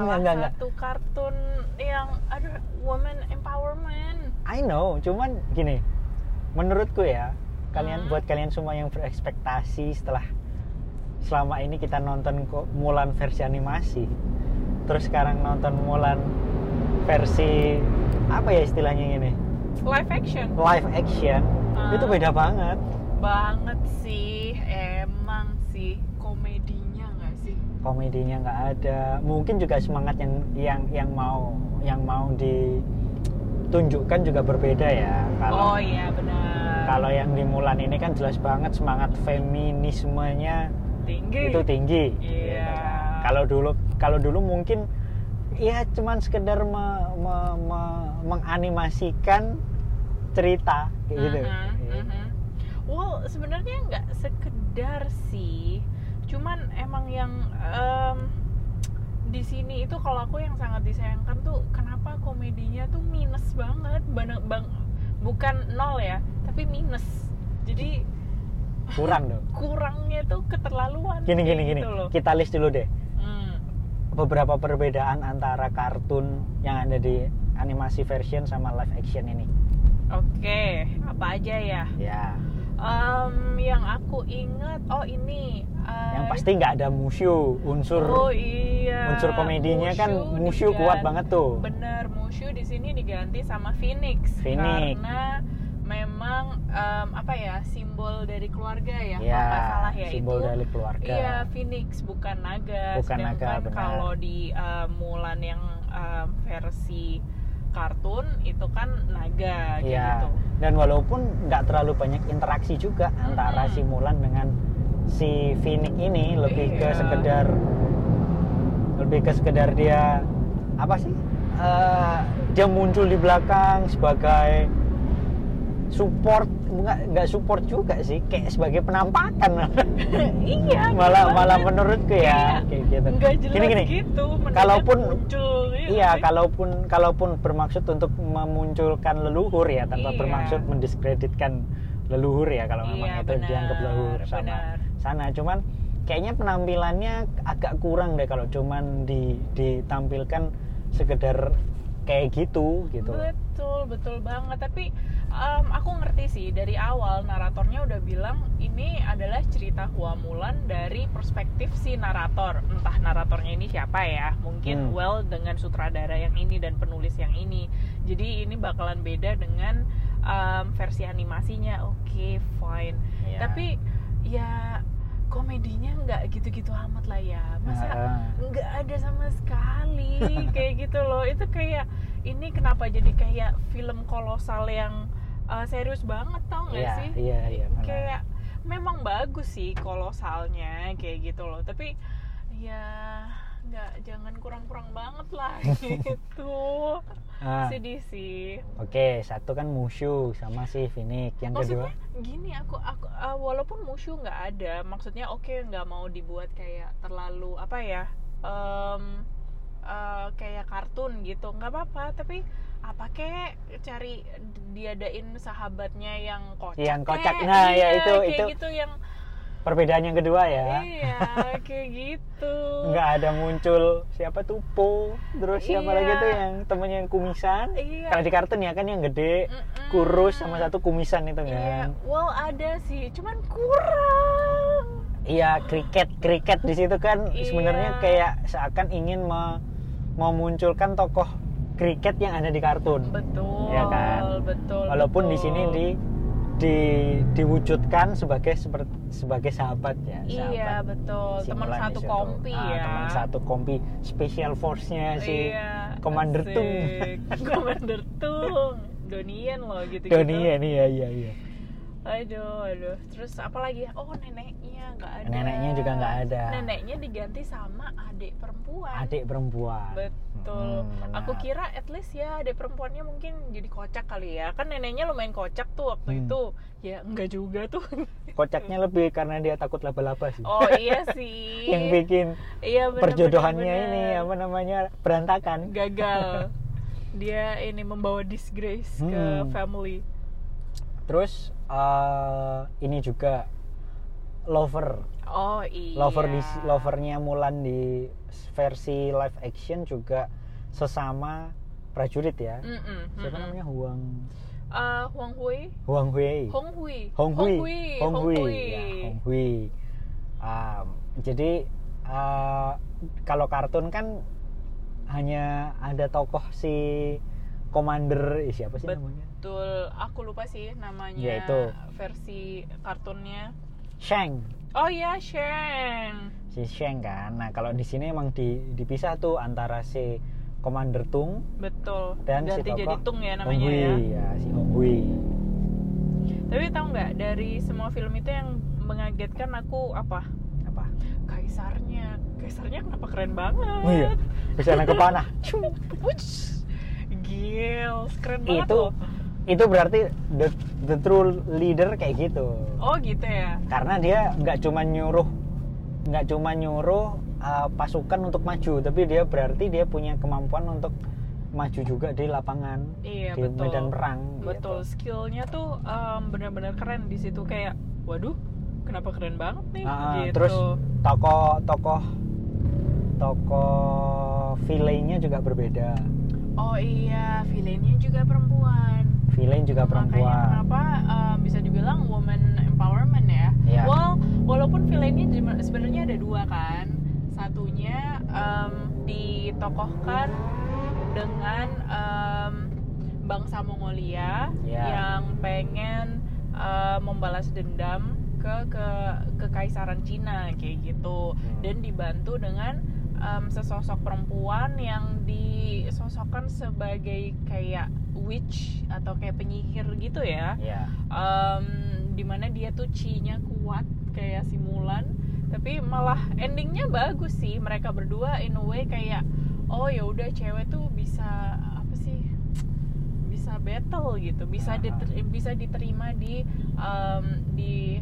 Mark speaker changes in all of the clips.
Speaker 1: Salah
Speaker 2: Enggak, enggak, enggak.
Speaker 1: satu kartun yang aduh woman empowerment.
Speaker 2: I know, cuman gini, menurutku ya, kalian
Speaker 1: Hmm.
Speaker 2: buat kalian semua yang berekspektasi setelah selama ini kita nonton Mulan versi animasi, terus sekarang nonton Mulan versi apa ya istilahnya ini,
Speaker 1: Live action
Speaker 2: live action,
Speaker 1: Ah.
Speaker 2: itu beda banget.
Speaker 1: banget sih, emang Komedinya nggak
Speaker 2: ada, mungkin juga semangat yang yang yang mau yang mau ditunjukkan juga berbeda ya. Kalau
Speaker 1: oh iya benar.
Speaker 2: kalau yang di Mulan ini kan jelas banget semangat feminismenya
Speaker 1: tinggi.
Speaker 2: itu tinggi.
Speaker 1: Iya.
Speaker 2: gitu kan. Kalau dulu kalau dulu mungkin ya cuman sekedar me- me- me- menganimasikan cerita kayak gitu.
Speaker 1: Mhm,
Speaker 2: Iya.
Speaker 1: mhm. Well, sebenarnya nggak sekedar sih, cuman emang yang em, di sini itu kalau aku yang sangat disayangkan tuh kenapa komedinya tuh minus banget, Bana- bang, bukan nol ya, tapi minus. Jadi
Speaker 2: Kurang dong.
Speaker 1: kurangnya tuh keterlaluan.
Speaker 2: Gini gini gini.
Speaker 1: gitu loh.
Speaker 2: Kita list dulu deh.
Speaker 1: Hmm.
Speaker 2: Beberapa perbedaan antara kartun yang ada di animasi version sama live action ini.
Speaker 1: Oke, apa aja ya?
Speaker 2: Ya.
Speaker 1: Em, yang aku inget, oh ini.
Speaker 2: Yang pasti nggak ada Mushu, unsur
Speaker 1: Oh iya.
Speaker 2: unsur komedinya kan Mushu
Speaker 1: diganti-
Speaker 2: kuat banget tuh.
Speaker 1: Bener, Mushu di sini diganti sama Phoenix.
Speaker 2: Phoenix.
Speaker 1: Karena memang em, apa ya simbol dari keluarga ya, kalau
Speaker 2: Ya,
Speaker 1: nggak salah ya
Speaker 2: simbol
Speaker 1: itu.
Speaker 2: dari keluarga.
Speaker 1: Iya, Phoenix bukan naga.
Speaker 2: Bukan naga, benar.
Speaker 1: kalau di em, Mulan yang em, versi kartun itu kan naga
Speaker 2: Iya.
Speaker 1: gitu.
Speaker 2: Dan walaupun nggak terlalu banyak interaksi juga antara
Speaker 1: Mm-mm.
Speaker 2: si Mulan dengan si Phoenix ini lebih ke
Speaker 1: Iya.
Speaker 2: sekedar lebih ke sekedar dia apa sih? Eh, dia muncul di belakang sebagai support nggak nggak support juga sih kayak sebagai penampakan
Speaker 1: iya.
Speaker 2: malah
Speaker 1: gitu
Speaker 2: malah
Speaker 1: banget.
Speaker 2: menurutku ya kayak gitu
Speaker 1: Nggak jelas
Speaker 2: gini gini
Speaker 1: gitu.
Speaker 2: Kalaupun-
Speaker 1: muncul, iya
Speaker 2: Iya, kalaupun kalaupun bermaksud untuk memunculkan leluhur ya tanpa
Speaker 1: Iya.
Speaker 2: bermaksud mendiskreditkan leluhur ya kalau memang
Speaker 1: Iya,
Speaker 2: itu
Speaker 1: benar,
Speaker 2: dianggap leluhur sama
Speaker 1: benar.
Speaker 2: Sana. Cuman kayaknya penampilannya agak kurang deh kalau cuman di ditampilkan sekedar kayak gitu gitu.
Speaker 1: Betul, betul banget. Tapi em, aku ngerti sih dari awal naratornya udah bilang ini adalah cerita Hua Mulan dari perspektif si narator. Entah naratornya ini siapa ya. Mungkin
Speaker 2: Hmm.
Speaker 1: well dengan sutradara yang ini dan penulis yang ini. Jadi ini bakalan beda dengan em, versi animasinya. Oke, fine.
Speaker 2: Iya.
Speaker 1: Tapi ya komedinya nggak gitu-gitu amat lah ya. Masa nggak ada sama sekali kayak gitu loh itu kayak ini kenapa jadi kayak film kolosal yang uh, serius banget tau nggak
Speaker 2: Iya,
Speaker 1: sih
Speaker 2: iya, iya, benar.
Speaker 1: kayak memang bagus sih kolosalnya kayak gitu loh tapi ya nggak jangan kurang-kurang banget lah gitu
Speaker 2: Ah,
Speaker 1: sedih sih
Speaker 2: Oke, satu kan Mushu sama si Phoenix. Yang kedua,
Speaker 1: maksudnya gini aku aku uh, walaupun musuh nggak ada maksudnya oke nggak mau dibuat kayak terlalu apa ya em, uh, kayak kartun gitu nggak apa-apa tapi apa kek cari diadain sahabatnya yang kocak
Speaker 2: Yang kocak. Nah, ya
Speaker 1: Iya,
Speaker 2: itu-
Speaker 1: kayak
Speaker 2: itu.
Speaker 1: gitu yang
Speaker 2: perbedaan yang kedua ya.
Speaker 1: iya kayak gitu
Speaker 2: nggak ada muncul siapa tuh Po terus siapa
Speaker 1: Iya.
Speaker 2: lagi tuh yang temennya yang kumisan
Speaker 1: Iya.
Speaker 2: kalau di kartun ya kan yang gede
Speaker 1: Mm-mm.
Speaker 2: kurus sama satu kumisan itu
Speaker 1: iya
Speaker 2: kan
Speaker 1: well ada sih cuman kurang
Speaker 2: iya kriket kriket di situ kan
Speaker 1: Iya.
Speaker 2: sebenarnya kayak seakan ingin me- memunculkan tokoh kriket yang ada di kartun
Speaker 1: betul
Speaker 2: Iya kan?
Speaker 1: betul
Speaker 2: walaupun di
Speaker 1: betul.
Speaker 2: sini di di diwujudkan sebagai seperti sebagai sahabat ya
Speaker 1: Iya
Speaker 2: sahabat
Speaker 1: betul,
Speaker 2: si
Speaker 1: teman
Speaker 2: Mulan
Speaker 1: satu kompi
Speaker 2: Ah,
Speaker 1: ya.
Speaker 2: teman satu kompi special force-nya si
Speaker 1: Iya,
Speaker 2: Commander
Speaker 1: asik.
Speaker 2: Tung.
Speaker 1: Commander Tung, Donian loh gitu gitu.
Speaker 2: Doni ya nih ya iya iya
Speaker 1: Aduh, aduh. Terus apa lagi? Oh neneknya nggak ada.
Speaker 2: Neneknya juga nggak ada.
Speaker 1: Neneknya diganti sama adik perempuan.
Speaker 2: adik perempuan
Speaker 1: Betul. Betul
Speaker 2: Hmm,
Speaker 1: aku kira at least ya ada perempuannya mungkin jadi kocak kali ya. Kan neneknya lumayan kocak tuh waktu
Speaker 2: Hmm.
Speaker 1: itu. Ya enggak juga tuh.
Speaker 2: Kocaknya lebih karena dia takut laba-laba sih.
Speaker 1: Oh iya sih.
Speaker 2: Yang bikin
Speaker 1: iya bener,
Speaker 2: perjodohannya
Speaker 1: bener,
Speaker 2: ini
Speaker 1: bener.
Speaker 2: apa namanya berantakan.
Speaker 1: Gagal. Dia ini membawa disgrace ke
Speaker 2: Hmm.
Speaker 1: family.
Speaker 2: Terus eh, ini juga lover.
Speaker 1: Oh iya.
Speaker 2: Lover di lovernya Mulan di versi live action juga sesama prajurit ya.
Speaker 1: Mm-mm,
Speaker 2: siapa
Speaker 1: mm-mm.
Speaker 2: namanya? Huang
Speaker 1: Eh, Huang Hui.
Speaker 2: Huang Hui.
Speaker 1: Hong Hui.
Speaker 2: Hong Hui.
Speaker 1: Hong Hui.
Speaker 2: Ya, Hong Hui. Um, jadi uh, kalau kartun kan hanya ada tokoh si komander eh, siapa sih namanya?
Speaker 1: Betul aku lupa sih namanya
Speaker 2: Ya, itu.
Speaker 1: versi kartunnya.
Speaker 2: Shang
Speaker 1: oh iya Shang
Speaker 2: si Shang kan. Nah kalau di sini emang di, dipisah tuh antara si komander Tung
Speaker 1: betul.
Speaker 2: dan si
Speaker 1: ganti
Speaker 2: tokoh
Speaker 1: jadi Tung ya namanya
Speaker 2: Hui
Speaker 1: ya?
Speaker 2: ya si Hong Hui
Speaker 1: tapi tahu nggak dari semua film itu yang mengagetkan aku apa?
Speaker 2: Apa?
Speaker 1: Kaisarnya. Kaisarnya kenapa keren banget?
Speaker 2: Oh iya bisa nangkep panah.
Speaker 1: Gil, keren banget
Speaker 2: itu
Speaker 1: loh.
Speaker 2: Itu berarti the, the true leader kayak gitu
Speaker 1: Oh gitu ya.
Speaker 2: karena dia nggak cuma nyuruh nggak cuma nyuruh uh, pasukan untuk maju tapi dia berarti dia punya kemampuan untuk maju juga di lapangan
Speaker 1: Iya
Speaker 2: di
Speaker 1: betul.
Speaker 2: medan perang
Speaker 1: Betul.
Speaker 2: gitu.
Speaker 1: Skillnya tuh em, benar-benar keren di situ kayak, waduh, kenapa keren banget nih?
Speaker 2: Ah,
Speaker 1: gitu.
Speaker 2: terus tokoh tokoh tokoh villainnya juga berbeda
Speaker 1: oh iya, villainnya juga perempuan.
Speaker 2: Villain juga
Speaker 1: Makanya
Speaker 2: perempuan
Speaker 1: kenapa em, bisa dibilang woman empowerment ya?
Speaker 2: Iya.
Speaker 1: Well, walaupun villainnya sebenarnya ada dua kan. Satunya em, ditokohkan dengan em, bangsa Mongolia
Speaker 2: Iya.
Speaker 1: yang pengen em, membalas dendam ke ke kekaisaran Cina kayak gitu
Speaker 2: Hmm.
Speaker 1: dan dibantu dengan em, sesosok perempuan yang disosokkan sebagai kayak witch atau kayak penyihir gitu ya.
Speaker 2: Ya
Speaker 1: um, di mana dia tuh chi-nya kuat kayak si Mulan. Tapi malah endingnya bagus sih mereka berdua in a way kayak oh ya udah cewek tuh bisa apa sih bisa battle gitu bisa diter- bisa diterima di um, di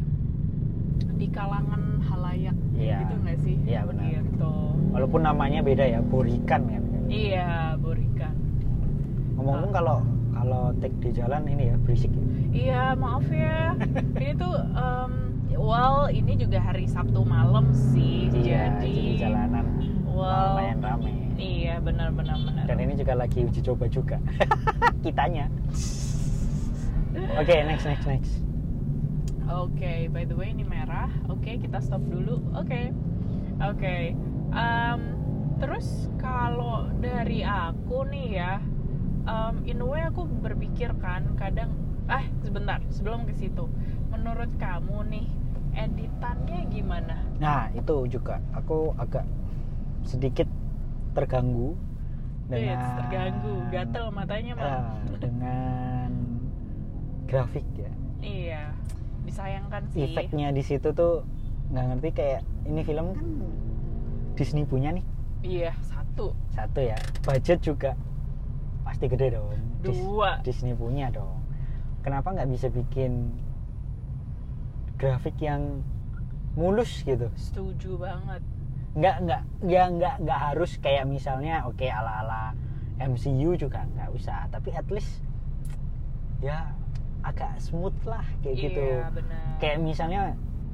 Speaker 1: di kalangan halayak
Speaker 2: Iya.
Speaker 1: gitu nggak sih
Speaker 2: Iya, benar.
Speaker 1: gitu
Speaker 2: walaupun namanya beda ya burikan kan
Speaker 1: iya borikan
Speaker 2: ngomong-ngomong kalau kalau take di jalan ini ya berisik ya.
Speaker 1: Iya, maaf ya. ini tuh um, well, ini juga hari Sabtu malam sih.
Speaker 2: Iya,
Speaker 1: jadi
Speaker 2: jadi jalanan
Speaker 1: well,
Speaker 2: lumayan rame.
Speaker 1: Iya, benar benar.
Speaker 2: Dan ini juga lagi uji coba juga. Kitanya. Oke, next next next.
Speaker 1: Oke, by the way ini merah. Oke, kita stop dulu. Oke. Oke. Em, terus kalau dari aku nih ya, em, in a way aku berpikir kan kadang ah sebentar sebelum ke situ. Menurut kamu nih editannya gimana?
Speaker 2: Nah, itu juga aku agak sedikit terganggu dengan
Speaker 1: Wits, terganggu, gatel matanya mah.
Speaker 2: Ah, dengan grafik ya.
Speaker 1: Iya, disayangkan sih.
Speaker 2: Efeknya di situ tuh nggak ngerti kayak ini film kan Disney punya nih
Speaker 1: Iya, satu.
Speaker 2: satu ya budget juga pasti gede dong Dis-
Speaker 1: Dua.
Speaker 2: Disney punya dong kenapa nggak bisa bikin grafik yang mulus gitu
Speaker 1: Setuju banget.
Speaker 2: nggak nggak ya nggak nggak harus kayak misalnya oke ala ala MCU juga nggak usah tapi at least ya agak smooth lah kayak gitu
Speaker 1: Iya, benar.
Speaker 2: kayak misalnya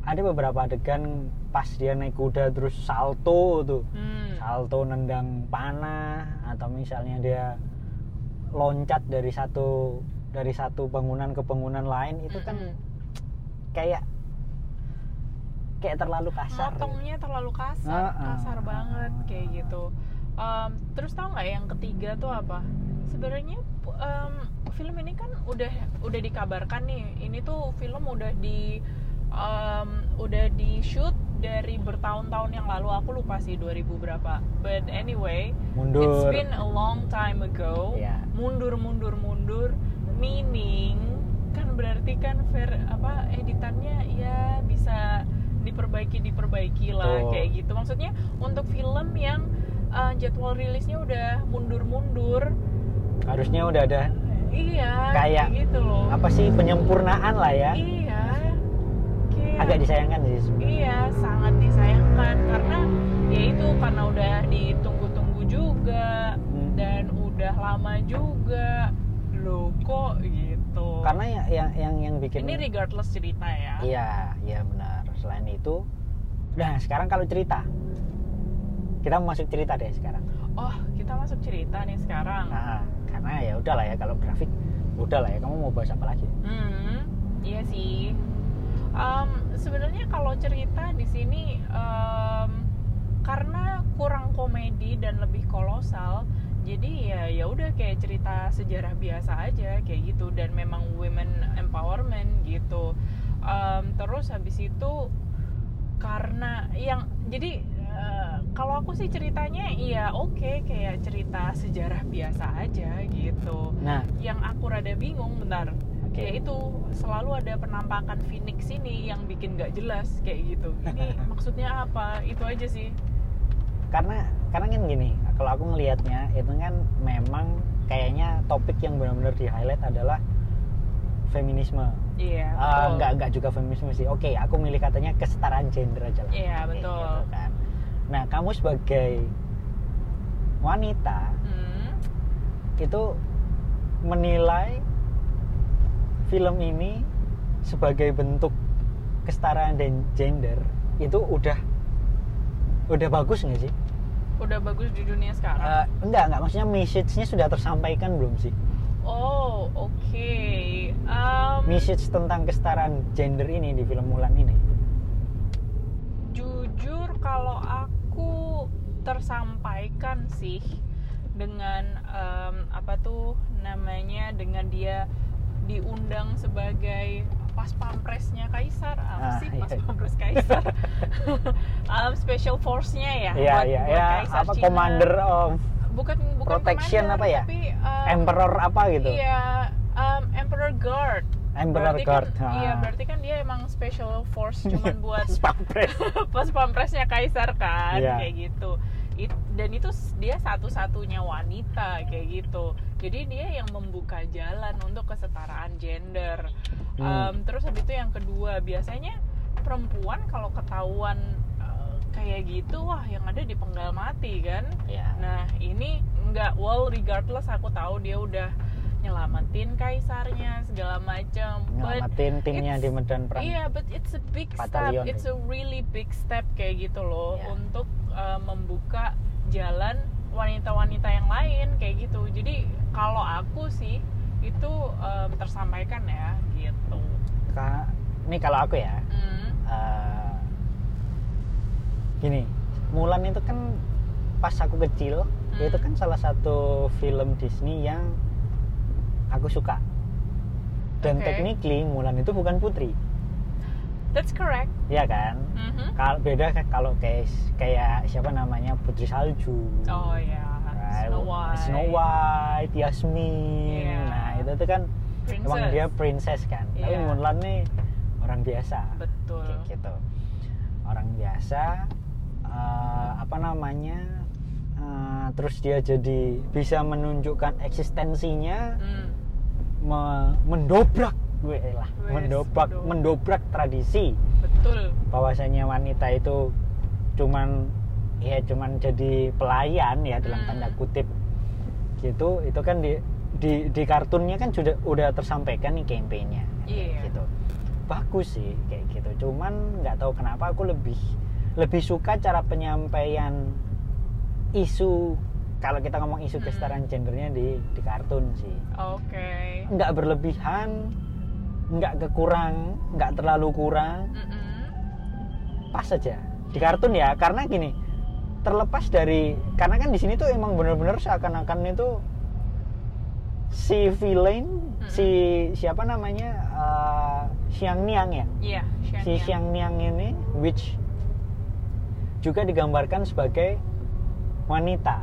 Speaker 2: ada beberapa adegan pas dia naik kuda terus salto tuh
Speaker 1: Hmm.
Speaker 2: salto nendang panah atau misalnya dia loncat dari satu dari satu bangunan ke bangunan lain itu kan
Speaker 1: Mm-mm.
Speaker 2: kayak kayak terlalu kasar
Speaker 1: Motongnya terlalu kasar,
Speaker 2: Ah, ah.
Speaker 1: kasar banget kayak gitu. Em, terus tau nggak yang ketiga tuh apa? Sebenarnya em, film ini kan udah udah dikabarkan nih, ini tuh film udah di em, udah di shoot dari bertahun-tahun yang lalu. Aku lupa sih 2000 berapa. But anyway,
Speaker 2: mundur
Speaker 1: it's been a long time ago.
Speaker 2: Iya.
Speaker 1: Mundur, mundur, mundur. Meaning kan berarti kan ver apa editannya ya bisa diperbaiki diperbaiki lah
Speaker 2: Betul.
Speaker 1: kayak gitu. Maksudnya untuk film yang eh, jadwal rilisnya udah mundur-mundur
Speaker 2: harusnya udah ada
Speaker 1: iya
Speaker 2: Kayak
Speaker 1: gitu loh
Speaker 2: apa sih penyempurnaan lah ya
Speaker 1: iya Kayak-
Speaker 2: agak disayangkan sih
Speaker 1: Iya, sangat disayangkan karena ya itu karena udah ditunggu-tunggu juga
Speaker 2: Hmm.
Speaker 1: dan udah lama juga. Loh kok gitu.
Speaker 2: karena ya- yang yang yang bikin
Speaker 1: ini regardless cerita ya.
Speaker 2: iya iya benar selain itu nah sekarang kalau cerita kita masuk cerita deh sekarang
Speaker 1: Oh, kita masuk cerita nih sekarang.
Speaker 2: nah karena ya udahlah ya kalau grafik udahlah ya kamu mau bahas apa lagi
Speaker 1: Hmm, iya sih. Em, Sebenarnya kalau cerita di sini em, karena kurang komedi dan lebih kolosal, jadi ya ya udah kayak cerita sejarah biasa aja kayak gitu dan memang women empowerment gitu. Em, terus habis itu karena yang jadi kalau aku sih ceritanya iya oke kayak cerita sejarah biasa aja gitu.
Speaker 2: Nah.
Speaker 1: Yang aku rada bingung bentar.
Speaker 2: Oke.
Speaker 1: ya itu selalu ada penampakan Phoenix ini yang bikin nggak jelas kayak gitu. Ini maksudnya apa? Itu aja sih.
Speaker 2: Karena karena kan gini kalau aku ngelihatnya itu kan memang kayaknya topik yang benar-benar di highlight adalah feminisme.
Speaker 1: Iya
Speaker 2: Ah,
Speaker 1: betul.
Speaker 2: nggak nggak juga feminisme sih. Oke aku milih katanya kesetaraan gender aja lah.
Speaker 1: Iya,
Speaker 2: Kayak
Speaker 1: betul.
Speaker 2: gitu kan. Nah kamu sebagai wanita
Speaker 1: Hmm,
Speaker 2: itu menilai film ini sebagai bentuk kesetaraan dan gender itu udah udah bagus nggak sih?
Speaker 1: udah bagus di dunia sekarang
Speaker 2: Eh, enggak enggak maksudnya message-nya sudah tersampaikan belum sih?
Speaker 1: oh oke Em,
Speaker 2: Message tentang kesetaraan gender ini di film Mulan ini.
Speaker 1: jujur kalau aku tersampaikan sih dengan em, apa tuh namanya dengan dia diundang sebagai pas pampresnya Kaisar
Speaker 2: Ah,
Speaker 1: apa sih pas
Speaker 2: iya.
Speaker 1: pampres Kaisar Em, special force-nya ya buat-
Speaker 2: iya
Speaker 1: buat
Speaker 2: ya
Speaker 1: Kaisar
Speaker 2: apa
Speaker 1: Cina.
Speaker 2: commander of
Speaker 1: bukan bukan
Speaker 2: protection
Speaker 1: commander,
Speaker 2: apa ya?
Speaker 1: tapi em,
Speaker 2: emperor apa gitu.
Speaker 1: iya em, Emperor Guard
Speaker 2: Emperor
Speaker 1: Berarti
Speaker 2: Guard.
Speaker 1: kan,
Speaker 2: Ah.
Speaker 1: iya berarti kan dia emang special force cuman buat
Speaker 2: Pampres.
Speaker 1: pas pampresnya Kaisar kan
Speaker 2: Iya.
Speaker 1: kayak gitu It- dan itu dia satu-satunya wanita kayak gitu jadi dia yang membuka jalan untuk kesetaraan gender
Speaker 2: Hmm.
Speaker 1: Em, terus habis itu yang kedua biasanya perempuan kalau ketahuan eh, kayak gitu wah yang ada dipenggal mati kan
Speaker 2: Iya.
Speaker 1: Nah ini nggak well regardless aku tahu dia udah nyelamatin kaisarnya segala macam. But
Speaker 2: Nyelamatin timnya
Speaker 1: it's-
Speaker 2: di medan perang.
Speaker 1: Iya, but it's a big
Speaker 2: Batalion.
Speaker 1: step. It's a really big step kayak gitu loh
Speaker 2: Iya.
Speaker 1: untuk uh, membuka jalan wanita-wanita yang lain kayak gitu. Jadi kalau aku sih itu um, tersampaikan ya gitu.
Speaker 2: Ka- ini kalau aku ya,
Speaker 1: Hmm.
Speaker 2: eh, gini, Mulan itu kan pas aku kecil,
Speaker 1: Hmm.
Speaker 2: itu kan salah satu film Disney yang aku suka. Dan
Speaker 1: Oke.
Speaker 2: technically Mulan itu bukan putri,
Speaker 1: That's correct.
Speaker 2: ya kan?
Speaker 1: Mhm.
Speaker 2: Kalau beda kalau kayak kayak siapa namanya Putri Salju.
Speaker 1: Oh ya,
Speaker 2: Right,
Speaker 1: Snow White.
Speaker 2: Snow White, Yasmin.
Speaker 1: Iya.
Speaker 2: Nah, itu tuh kan emang
Speaker 1: Princess.
Speaker 2: dia princess kan. Tapi
Speaker 1: Iya.
Speaker 2: Mulan nih orang biasa.
Speaker 1: Betul.
Speaker 2: Kayak gitu. Orang biasa eh, apa namanya? eh, terus dia jadi bisa menunjukkan eksistensinya
Speaker 1: Hmm.
Speaker 2: Me- mendobrak gue lah, mendobrak
Speaker 1: mendobrak.
Speaker 2: mendobrak tradisi
Speaker 1: Betul.
Speaker 2: bahwasanya wanita itu cuman ya cuman jadi pelayan ya dalam
Speaker 1: Hmm.
Speaker 2: tanda kutip gitu itu kan di di, di kartunnya kan sudah udah tersampaikan nih kampanyenya
Speaker 1: Iya.
Speaker 2: gitu bagus sih kayak gitu cuman nggak tahu kenapa aku lebih lebih suka cara penyampaian isu kalau kita ngomong isu
Speaker 1: Hmm.
Speaker 2: kesetaraan gendernya di di kartun sih.
Speaker 1: Oke.
Speaker 2: nggak berlebihan nggak kekurang nggak terlalu kurang.
Speaker 1: Mm-mm.
Speaker 2: pas saja. Di kartun ya karena gini terlepas dari karena kan di sini tuh emang bener-bener seakan-akan itu si villain si siapa namanya eh, Xiang Niang ya?
Speaker 1: Iya,
Speaker 2: si Xiang Niang ini which juga digambarkan sebagai wanita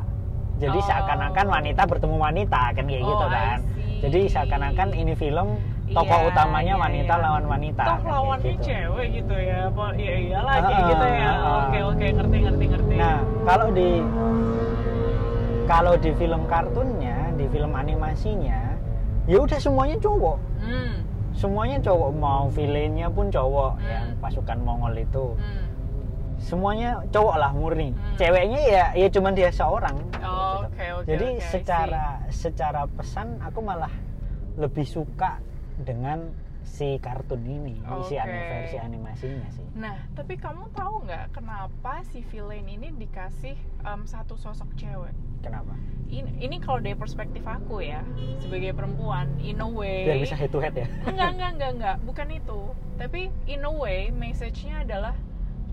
Speaker 2: jadi
Speaker 1: Oh.
Speaker 2: seakan-akan wanita bertemu wanita kan kayak
Speaker 1: Oh,
Speaker 2: gitu kan jadi seakan-akan ini film tokoh
Speaker 1: Iya,
Speaker 2: utamanya
Speaker 1: iya,
Speaker 2: wanita
Speaker 1: iya.
Speaker 2: lawan wanita
Speaker 1: Toh
Speaker 2: kan, kayak
Speaker 1: lawannya
Speaker 2: gitu.
Speaker 1: cewek gitu ya. Apa ya iyalah kayak
Speaker 2: Ah,
Speaker 1: gitu ya.
Speaker 2: ah, ah.
Speaker 1: Oke, oke, ngerti ngerti ngerti.
Speaker 2: Nah, kalau di kalau di film kartunnya di film animasinya ya udah semuanya cowok
Speaker 1: Hmm.
Speaker 2: semuanya cowok mau villainnya pun cowok
Speaker 1: Hmm.
Speaker 2: yang pasukan Mongol itu
Speaker 1: Hmm.
Speaker 2: Semuanya cowok lah murni
Speaker 1: Hmm.
Speaker 2: ceweknya ya ya cuman dia seorang
Speaker 1: Oh,
Speaker 2: gitu.
Speaker 1: oke, oke,
Speaker 2: jadi
Speaker 1: see.
Speaker 2: secara secara pesan aku malah lebih suka dengan si kartun ini si
Speaker 1: Oke.
Speaker 2: anime versi animasinya sih
Speaker 1: Nah, tapi kamu tahu nggak kenapa si villain ini dikasih em, satu sosok cewek?
Speaker 2: kenapa
Speaker 1: Ini, ini kalau dari perspektif aku ya, sebagai perempuan, in a way.
Speaker 2: biar bisa head to head ya
Speaker 1: Enggak, enggak, enggak, enggak. Bukan itu. Tapi in a way, message-nya adalah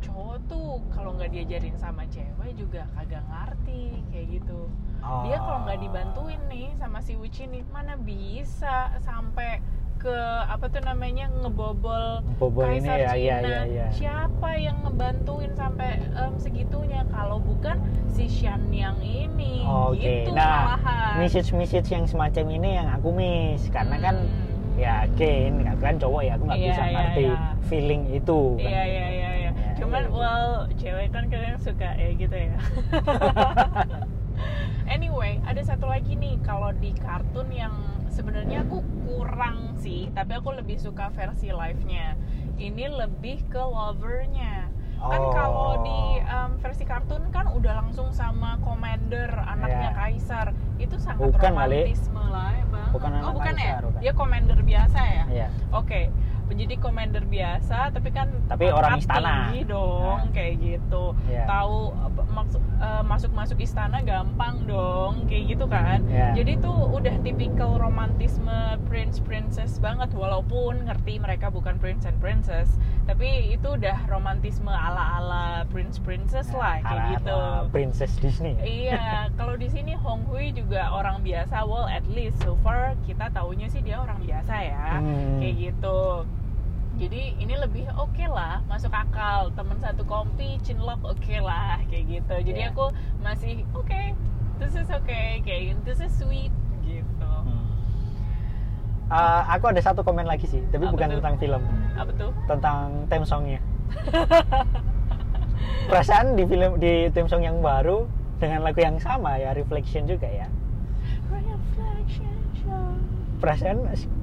Speaker 1: cowok tuh kalau nggak diajarin sama cewek juga kagak ngerti kayak gitu. Dia kalau nggak
Speaker 2: Oh.
Speaker 1: dibantuin nih sama si Witch ini, mana bisa sampai ke apa tuh namanya ngebobol
Speaker 2: Bobo ini
Speaker 1: Kaisar
Speaker 2: ya
Speaker 1: Cina.
Speaker 2: iya iya iya
Speaker 1: Siapa yang ngebantuin sampai em, segitunya kalau bukan si Shan yang ini?
Speaker 2: oke
Speaker 1: Gitu
Speaker 2: nah
Speaker 1: malahan.
Speaker 2: message message yang semacam ini yang aku miss karena kan
Speaker 1: Hmm.
Speaker 2: ya again aku kan cowok ya aku nggak
Speaker 1: Iya,
Speaker 2: bisa
Speaker 1: iya,
Speaker 2: ngerti
Speaker 1: iya.
Speaker 2: feeling itu kan.
Speaker 1: Iya iya.
Speaker 2: Ya,
Speaker 1: Cuman
Speaker 2: iya.
Speaker 1: well cewek kan kadang suka ya gitu ya. anyway, ada satu lagi nih kalau di kartun yang sebenarnya aku kurang sih, tapi aku lebih suka versi live-nya. Ini lebih ke lovernya. Kan
Speaker 2: Oh.
Speaker 1: kalau di um, versi kartun kan udah langsung sama commander anaknya
Speaker 2: Iya.
Speaker 1: kaisar. Itu sangat
Speaker 2: Bukan,
Speaker 1: lah ya, Bang.
Speaker 2: Bukan
Speaker 1: oh, bukan ya?
Speaker 2: kaisar, bukan.
Speaker 1: Dia commander biasa ya?
Speaker 2: Iya.
Speaker 1: Oke, jadi commander biasa, tapi kan
Speaker 2: Tapi orang istana.
Speaker 1: tinggi dong,
Speaker 2: Nah.
Speaker 1: kayak gitu.
Speaker 2: Iya.
Speaker 1: Tahu maksud eh, masuk-masuk istana gampang dong, kayak gitu kan.
Speaker 2: Iya.
Speaker 1: Jadi tuh udah tipikal romantisme prince princess banget, walaupun ngerti mereka bukan prince and princess, tapi itu udah romantisme ala-ala prince princess lah, kayak
Speaker 2: Ala-ala
Speaker 1: gitu.
Speaker 2: princess Disney
Speaker 1: Iya, kalau di sini Hong Hui juga orang biasa. Well, at least so far kita taunya sih dia orang biasa ya,
Speaker 2: Hmm.
Speaker 1: kayak gitu. Jadi ini lebih oke lah, masuk akal. Temen satu kompi, chinlock oke lah, kayak gitu. Jadi
Speaker 2: Iya.
Speaker 1: aku masih oke, this is okay, kayak gitu. this is sweet, gitu.
Speaker 2: Hmm. Eh, aku ada satu komen lagi sih tapi
Speaker 1: Apa
Speaker 2: bukan
Speaker 1: tuh?
Speaker 2: tentang film
Speaker 1: Apa tuh?
Speaker 2: tentang theme songnya perasaan di film di theme song yang baru dengan lagu yang sama ya reflection juga ya
Speaker 1: Reflection
Speaker 2: perasaan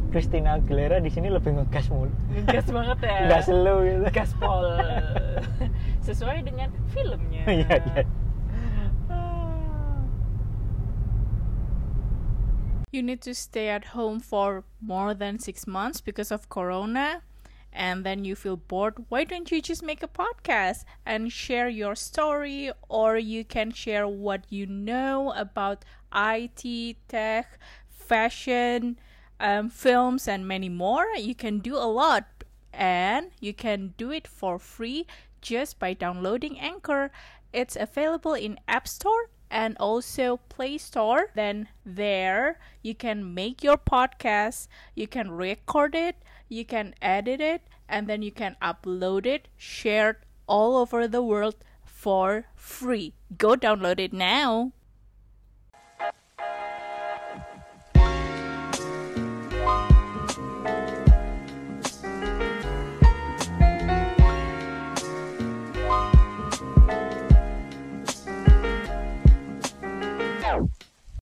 Speaker 2: Christina Aguilera di sini lebih ngegas mulu
Speaker 1: Ngegas banget ya.
Speaker 2: nggak slow gitu
Speaker 1: gaspol sesuai dengan filmnya.
Speaker 2: Iya, iya.
Speaker 1: You need to stay at home for more than six months because of Corona, and then you feel bored. Why don't you just make a podcast and share your story, or you can share what you know about IT, tech, fashion, um, films, and many more? You can do a lot and you can do it for free just by downloading Anchor. It's available in App Store and also Play Store. Then there you can make your podcast, you can record it, you can edit it, and then you can upload it, share it all over the world for free. Go download it now.